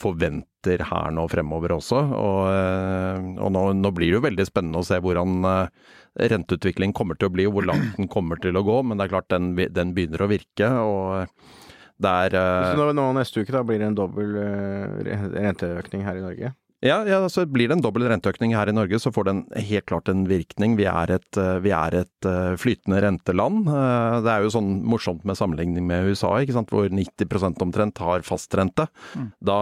S3: forventer her nå fremover også. Og, og nå, nå, blir det jo veldig spennende å se hvordan renteutvikling kommer til å bli, og hvor langt den kommer til å gå. Men det er klart den, den begynner å virke. og det er
S2: Så nå, nå, neste uke da blir det en dobbel uh, renteøkning her i Norge?
S3: Ja, ja, så blir det en dobbel renteøkning her i Norge, så får den helt klart en virkning. Vi er et, eh, vi er et eh, flytende renteland. Eh, det er jo sånn morsomt med sammenligning med USA, ikke sant? hvor 90 omtrent har fastrente. Mm. Da,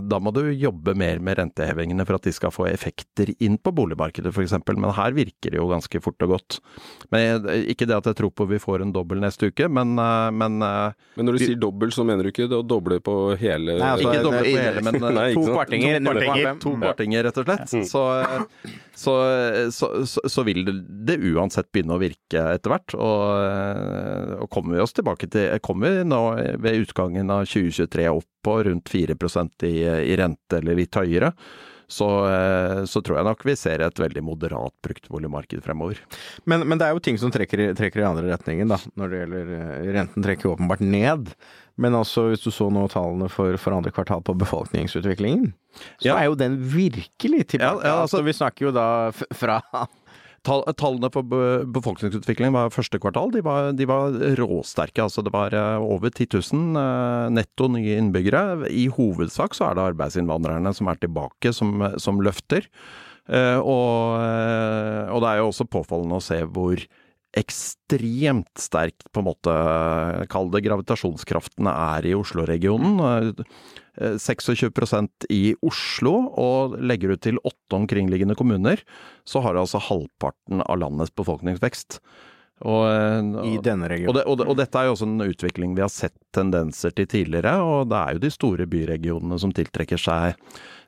S3: da må du jobbe mer med rentehevingene for at de skal få effekter inn på boligmarkedet f.eks. Men her virker det jo ganske fort og godt. Men Ikke det at jeg tror på vi får en dobbel neste uke, men Men,
S5: men når du sier dobbel, så mener du ikke å doble på hele
S3: Nei, altså, Ikke doble på hele, men
S2: Nei, to kvartinger. To kvartinger
S3: kvartinger. To kvartinger, rett og slett. Mm. Så, så, så, så, vil det, uansett begynne å virke etter hvert. Og, og kommer vi oss tilbake til Kommer vi nå ved utgangen av 2023 opp på rundt 4 i, i rente, eller litt høyere, så, så, tror jeg nok vi ser et veldig moderat bruktboligmarked fremover.
S2: Men, men, det er jo ting som trekker, trekker, i andre retningen, da. Når det gjelder renten trekker åpenbart ned. Men altså, hvis du så nå tallene for, for andre kvartal på befolkningsutviklingen, så ja. er jo den virkelig tilbake. Ja, ja, altså, vi snakker jo da fra
S3: Tallene for befolkningsutvikling var første kvartal. De var, de var råsterke. altså Det var eh, over 10 000 eh, netto nye innbyggere. I hovedsak så er det arbeidsinnvandrerne som er tilbake, som, som løfter. Eh, og, og det er jo også påfallende å se hvor ekstremt sterkt, på en måte, kall det gravitasjonskraftene er i Oslo-regionen. 26 eh, i Oslo, og legger du til åtte omkringliggende kommuner, så har du altså halvparten av landets befolkningsvekst.
S2: Og, og, I denne regionen.
S3: Og, det, og, og, dette er jo også en utvikling vi har sett tendenser til tidligere, og det er jo de store byregionene som tiltrekker seg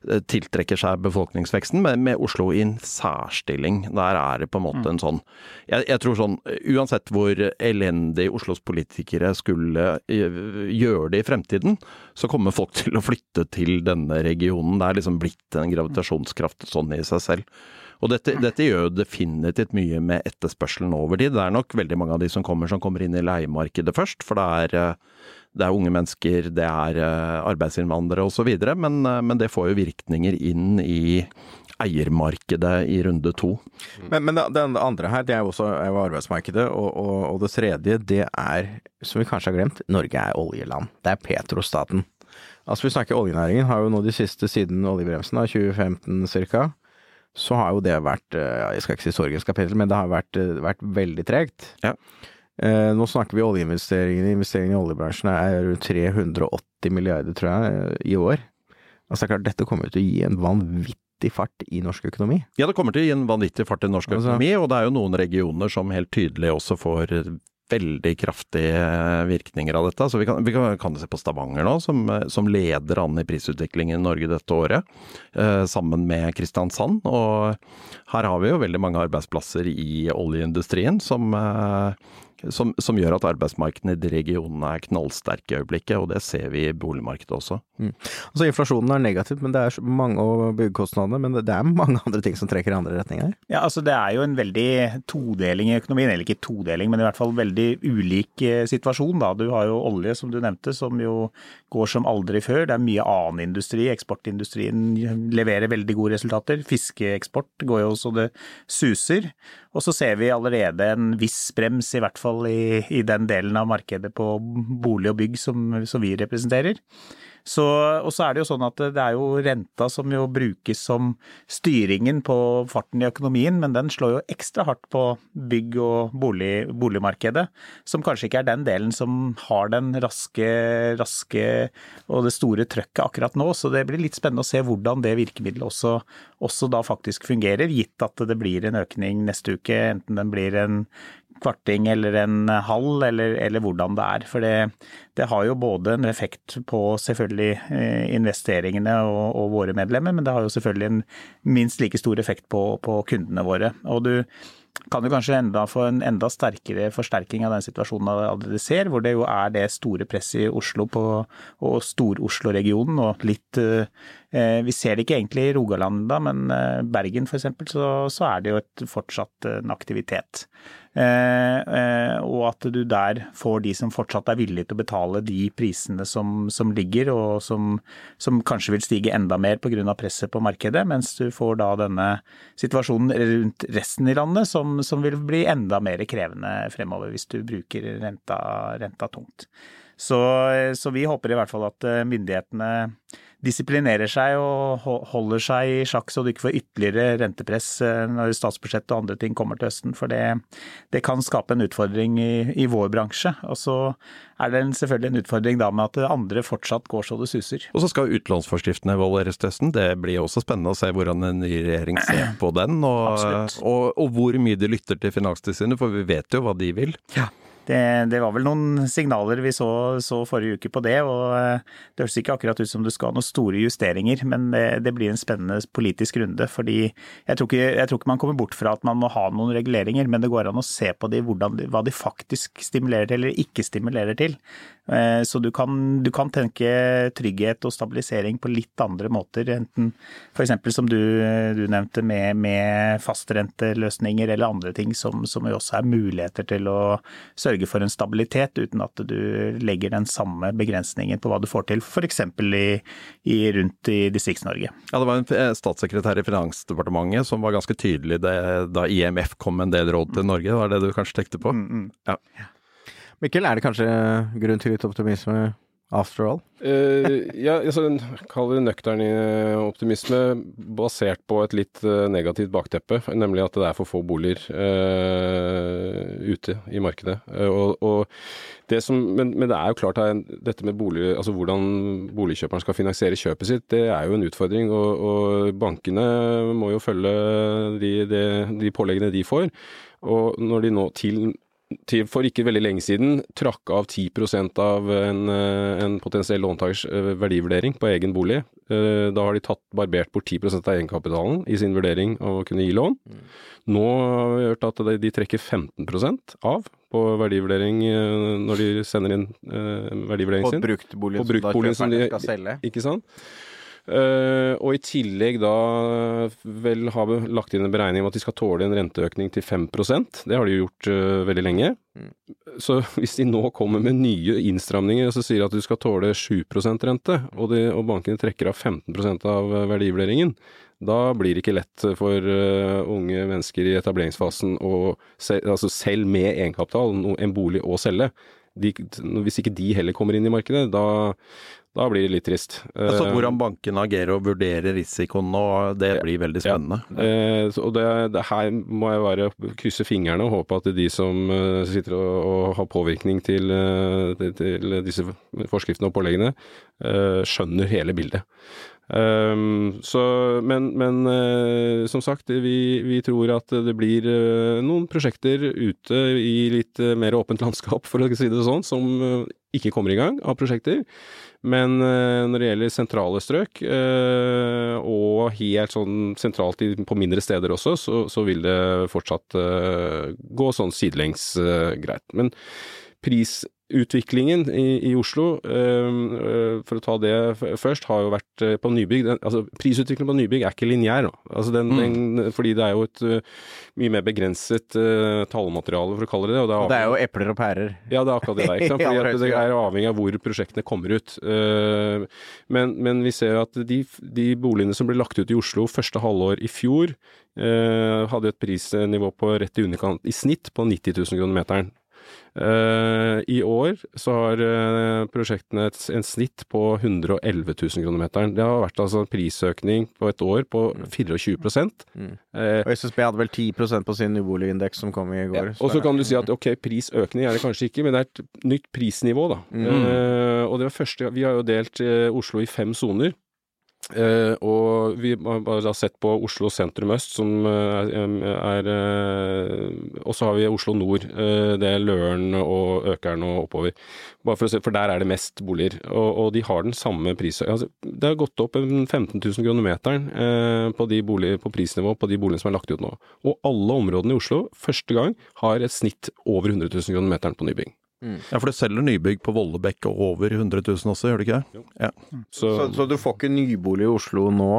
S3: Eh, tiltrekker seg befolkningsveksten, med, med, Oslo i en særstilling. Der er det på en måte en sånn jeg, jeg, tror sånn Uansett hvor elendig Oslos politikere skulle eh, gjøre det i fremtiden, så kommer folk til å flytte til denne regionen. Det er liksom blitt en gravitasjonskraft sånn i seg selv. Og dette, dette, gjør jo definitivt mye med etterspørselen over tid. Det er nok veldig mange av de som kommer, som kommer inn i leiemarkedet først. For det er eh, det er unge mennesker, det er eh, arbeidsinnvandrere osv. Men, eh, men det får jo virkninger inn i eiermarkedet i runde to.
S2: Men, men det, andre her, det er jo også er arbeidsmarkedet. Og, og, og, det tredje, det er, som vi kanskje har glemt, Norge er oljeland. Det er petrostaten. Altså Vi snakker oljenæringen, har jo nå de siste siden oljebremsen, da, 2015 ca. Så har jo det vært, eh, jeg skal ikke si sorgens kapittel, men det har vært, vært veldig tregt. Ja. Eh, nå snakker vi oljeinvesteringene. Investeringene i oljebransjen er rundt 380 milliarder, tror jeg, i år. Altså det er klart, dette kommer til å gi en vanvittig fart i norsk økonomi.
S3: Ja, det kommer til å gi en vanvittig fart i norsk altså- økonomi, og det er jo noen regioner som helt tydelig også får veldig kraftige virkninger av dette. Så vi kan, vi kan, kan se på Stavanger nå, som, som, leder an i prisutviklingen i Norge dette året, eh, sammen med Kristiansand. Og her har vi jo veldig mange arbeidsplasser i oljeindustrien som eh, som, som, gjør at arbeidsmarkedene i de regionene er knallsterke i øyeblikket, og det ser vi i boligmarkedet også. Mm.
S2: Altså Inflasjonen er negativt, men det er mange og byggekostnadene, men det er mange [laughs] andre ting som trekker i andre retninger?
S4: Ja, altså Det er jo en veldig todeling i økonomien, eller ikke todeling, men i hvert fall veldig ulik eh, situasjon. da. Du har jo olje, som du nevnte, som jo går som aldri før. Det er mye annen industri. Eksportindustrien leverer veldig gode resultater. Fiskeeksport går jo så det suser. Og så ser vi allerede en viss brems, i hvert fall i, i den delen av markedet på bolig og bygg som, som vi representerer. Så, og så er det jo sånn at det er jo renta som jo brukes som styringen på farten i økonomien, men den slår jo ekstra hardt på bygg- og bolig, boligmarkedet, som kanskje ikke er den delen som har den raske, raske og det store trøkket akkurat nå. Så det blir litt spennende å se hvordan det virkemidlet også, også da faktisk fungerer, gitt at det blir en økning neste uke, enten den blir en kvarting eller en halv, eller, eller hvordan det er. For det, det, har jo både en effekt på selvfølgelig eh, investeringene og, og, våre medlemmer, men det har jo selvfølgelig en minst like stor effekt på, på kundene våre. Og du kan jo kanskje enda få en enda sterkere forsterking av den situasjonen allerede ser, hvor det jo er det store presset i Oslo på, og Stor-Oslo-regionen og litt eh, Vi ser det ikke egentlig i Rogaland da, men eh, Bergen f.eks. Så, så er det jo et, fortsatt en aktivitet. Eh, eh, og at du der får de som fortsatt er villige til å betale de prisene som, som ligger, og som, som, kanskje vil stige enda mer pga. presset på markedet, mens du får da denne situasjonen rundt resten i landet som, som vil bli enda mer krevende fremover hvis du bruker renta, renta tungt. Så, så, vi håper i hvert fall at eh, myndighetene disiplinerer seg og holder seg i sjakk så du ikke får ytterligere rentepress eh, når statsbudsjettet og andre ting kommer til høsten. For det, det kan skape en utfordring i, i, vår bransje. Og så er det en, selvfølgelig en utfordring da med at andre fortsatt går så det suser.
S3: Og så skal utlånsforskriften evalueres til høsten. Det blir også spennende å se hvordan en ny regjering ser på den. Og, og, og hvor mye de lytter til Finanstilsynet, for vi vet jo hva de vil.
S4: Ja. Det, det, var vel noen signaler vi så, så, forrige uke på det, og eh, det høres ikke akkurat ut som du skal ha noen store justeringer, men det, det blir en spennende politisk runde. fordi jeg tror, ikke, jeg tror, ikke, man kommer bort fra at man må ha noen reguleringer, men det går an å se på de, hvordan, hva de faktisk stimulerer til eller ikke stimulerer til. Eh, så du kan, du kan tenke trygghet og stabilisering på litt andre måter, enten f.eks. som du, du, nevnte med, med fastrenteløsninger eller andre ting som, som også er muligheter til å sørge sørge for en stabilitet, uten at du legger den samme begrensningen på hva du får til, f.eks. I, i, rundt i Distrikts-Norge.
S3: Ja, Det var en eh, statssekretær i Finansdepartementet som var ganske tydelig det, da IMF kom med en del råd til Norge, var det du kanskje tenkte på? Mm, mm. Ja.
S2: Mikkel, er det kanskje grunn til litt optimisme after all?
S5: Uh, ja, altså, Kall det nøktern eh, optimisme basert på et litt uh, negativt bakteppe, nemlig at det er for få boliger uh, ute i markedet. Og, og det som, men, men, det er jo klart at dette med bolig, altså hvordan boligkjøperen skal finansiere kjøpet sitt, det er jo en utfordring. Og, og bankene må jo følge de, de, de påleggene de får. Og når de nå til for ikke veldig lenge siden trakk av 10% av en, eh, en potensiell låntakers eh, verdivurdering på egen bolig. Eh, da har de tatt barbert bort 10% av egenkapitalen i sin vurdering av å kunne gi lån. Mm. Nå har vi hørt at de trekker 15% av på verdivurdering når de sender inn verdivurderingen sin.
S2: På bruktboligen, på bruktboligen som da kjøperne skal selge.
S5: Ikke sant. Uh, og i tillegg da vel har vi lagt inn en beregning om at de skal tåle en renteøkning til 5% Det har de gjort uh, veldig lenge. Mm. Så hvis de nå kommer med nye innstramninger og så sier at du skal tåle 7% rente, og, de, og bankene trekker av 15% av verdivurderingen, da blir det ikke lett for unge mennesker i etableringsfasen å, altså selv med egenkapital, en bolig å selge. De, hvis ikke de heller kommer inn i markedet, da, da blir det litt trist.
S3: Altså Hvordan bankene agerer og vurderer risikoen nå, det blir veldig spennende.
S5: Ja. Eh, og det, det, her må jeg bare krysse fingrene og håpe at de som uh, sitter og, og, har påvirkning til, til, disse forskriftene og påleggene, skjønner hele bildet. Um, så, men, men uh, som sagt, vi, vi, tror at det blir uh, noen prosjekter ute i litt uh, mer åpent [laughs] landskap, for å si det sånn, som ikke kommer i gang av prosjekter. Men når det gjelder sentrale strøk, og helt sånn sentralt på mindre steder også, så, så vil det fortsatt gå sånn sidelengs greit. Men prisutviklingen i, i Oslo, øh, for å ta det først, har jo vært øh, på nybygg. Den, altså, prisutviklingen på nybygg er ikke lineær. Altså, den, mm. den, fordi det er jo et uh, mye mer begrenset uh, tallmateriale, for å kalle det det.
S2: Og det, er, og det er jo epler og pærer.
S5: Ja, det er akkurat det der. Ikke sant? [laughs] Fordi det er avhengig av hvor prosjektene kommer ut. Uh, men, men, vi ser at de, de, boligene som ble lagt ut i Oslo første halvår i fjor, hadde et prisnivå på rett i underkant, i snitt på 90 000 kroner meteren. Uh, I år så har uh, prosjektene et, en snitt på 111 000 kroner meteren. Det har vært altså en prisøkning på et år på 24 mm.
S2: Og SSB hadde vel 10% på sin uboligindeks som kom i går.
S5: Ja, og så kan du si at ok, prisøkning er det kanskje ikke, men det er et nytt prisnivå, da. Mm. og det var første Vi har jo delt Oslo i fem soner. Uh, og vi har sett på Oslo sentrum øst, som er, er, uh, Og så har vi Oslo nord. det er Løren og Økeren og oppover. For, se, for der er det mest boliger. Og, og de har den samme prisen. Altså, det har gått opp 15 000 kroner meteren på, på prisnivå på de boligene som er lagt ut nå. Og alle områdene i Oslo, første gang, har et snitt over 100 000 kroner meteren på nybygging.
S3: Mm. Ja, for du selger nybygg på Vollebekk og over 100 000 også, gjør du ikke det? Ja.
S2: Så, så, så, du får ikke nybolig i Oslo nå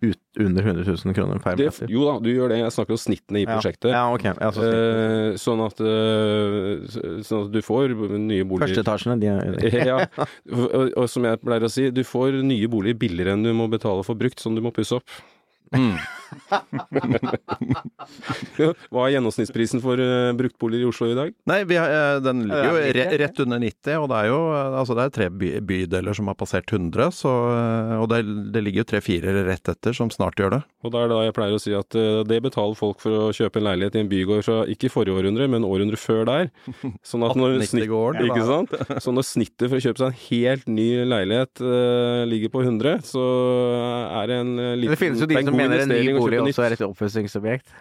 S2: ut, under 100 000 kroner per
S5: meter? jo da, du gjør det. Jeg snakker om snittene i prosjektet.
S2: Ja, ok. Ja, så
S5: eh, sånn, at, eh, sånn, at, du får nye boliger
S2: Førsteetasjene, de
S5: er [laughs] Ja. Og, og, som jeg pleier å si, du får nye boliger billigere enn du må betale for brukt, som du må pusse opp. Mm. [laughs] Hva er gjennomsnittsprisen for uh, bruktboliger i Oslo i dag?
S3: Nei, har, uh, Den ligger jo re rett under 90, og det er jo uh, altså det er tre by bydeler som har passert 100. Så, og det, det, ligger jo tre-fire rett etter som snart gjør det.
S5: Og det er da jeg pleier å si at det betaler folk for å kjøpe en leilighet i en bygård fra ikke forrige århundre, men århundret før der.
S3: Sånn at når, snitt,
S5: ikke sant? Så når snittet for å kjøpe seg en helt ny leilighet ligger på 100, så er det en liten
S2: Det finnes jo de som mener en ny bolig også er et opppussingsobjekt.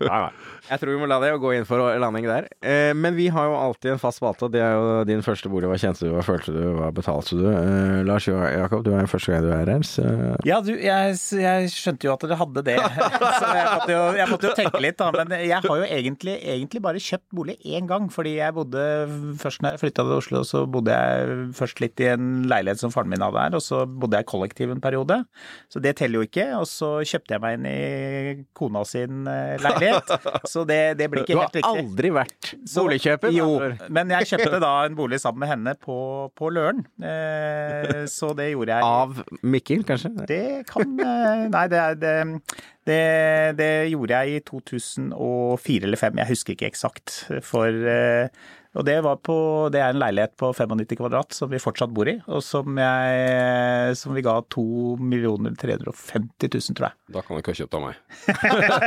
S2: Nei, nei. Jeg tror vi må la det og gå inn for landing der. Eh, men vi har jo alltid en fast spalte, det er jo din første bolig. Hva kjente du, hva følte du, hva betalte du? Eh, Lars Jakob, du er den første gang du er her, så
S4: Ja, du, jeg, jeg, skjønte jo at dere hadde det, [laughs] så jeg måtte, jo, jeg måtte, jo, tenke litt, da. Men jeg har jo egentlig, egentlig bare kjøpt bolig én gang, fordi jeg bodde først når jeg flytta til Oslo, så bodde jeg først litt i en leilighet som faren min hadde her, og så bodde jeg kollektiv en periode. Så det teller jo ikke. Og så kjøpte jeg meg inn i kona sin eh, leilighet. Så det, det blir ikke helt riktig.
S2: Du har aldri vært boligkjøper?
S4: Jo, men jeg kjøpte da en bolig sammen med henne på, på Løren. Eh, så det gjorde jeg.
S2: Av Mikkel, kanskje?
S4: Det kan eh, Nei, det, det, det, det gjorde jeg i 2004 eller 2005, jeg husker ikke eksakt. For og det, på, det, er en leilighet på 95 kvadrat som vi fortsatt bor i, og som, jeg, som vi ga 2 350 000, tror jeg.
S5: Da kan du ikke ha kjøpt av meg.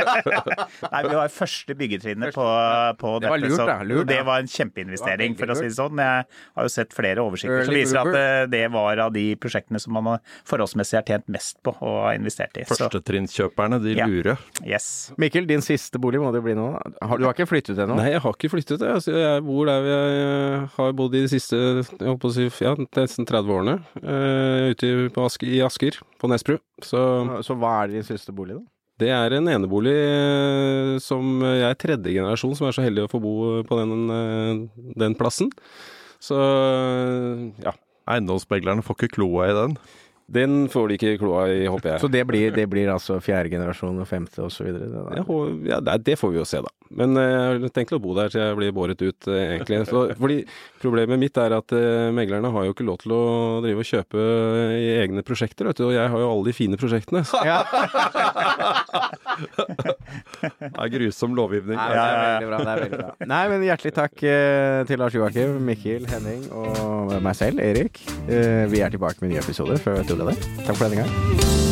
S5: [laughs]
S4: Nei, vi var første byggetrinnet på, på
S2: det
S4: dette.
S2: Var lurt, da, lurt,
S4: det var en kjempeinvestering, for å si det sånn. Jeg har jo sett flere oversikter som viser at det, det, var av de prosjektene som man forholdsmessig har tjent mest på og har investert i.
S3: Førstetrinnkjøperne, de lurer.
S4: Ja. Yes.
S2: Mikkel, din siste bolig må det bli nå. Du har ikke flyttet ennå?
S5: Nei, jeg har ikke flyttet. Jeg, jeg bor der jeg har bodd i de siste jeg å si, ja, nesten 30 årene. Uh, ute på Asker, i Asker, på Nesbru. Så,
S2: så hva er din siste bolig, da?
S5: Det er en enebolig uh, som jeg er tredje generasjon som er så heldig å få bo på den, uh, den plassen. Så ja.
S3: Eiendomsmeglerne får ikke kloa i den?
S5: Den får de ikke kloa i, håper jeg.
S2: Så det blir, det blir altså fjerde generasjon og femte osv.?
S5: Ja, det får vi jo se, da. Men eh, jeg har tenkt å bo der til jeg blir båret ut, eh, egentlig. Så, fordi problemet mitt er at uh, meglerne har jo ikke lov til å drive og kjøpe i egne prosjekter, vet du. Og jeg har jo alle de fine prosjektene. [laughs] Ja.
S3: det er grusom lovgivning.
S2: Nei, det er veldig bra. Det er veldig bra. Nei, men hjertelig takk til Lars Joakim, Mikkel, Henning og meg selv, Erik. Vi er tilbake med nye episoder før vi tuller det. Takk for denne gang.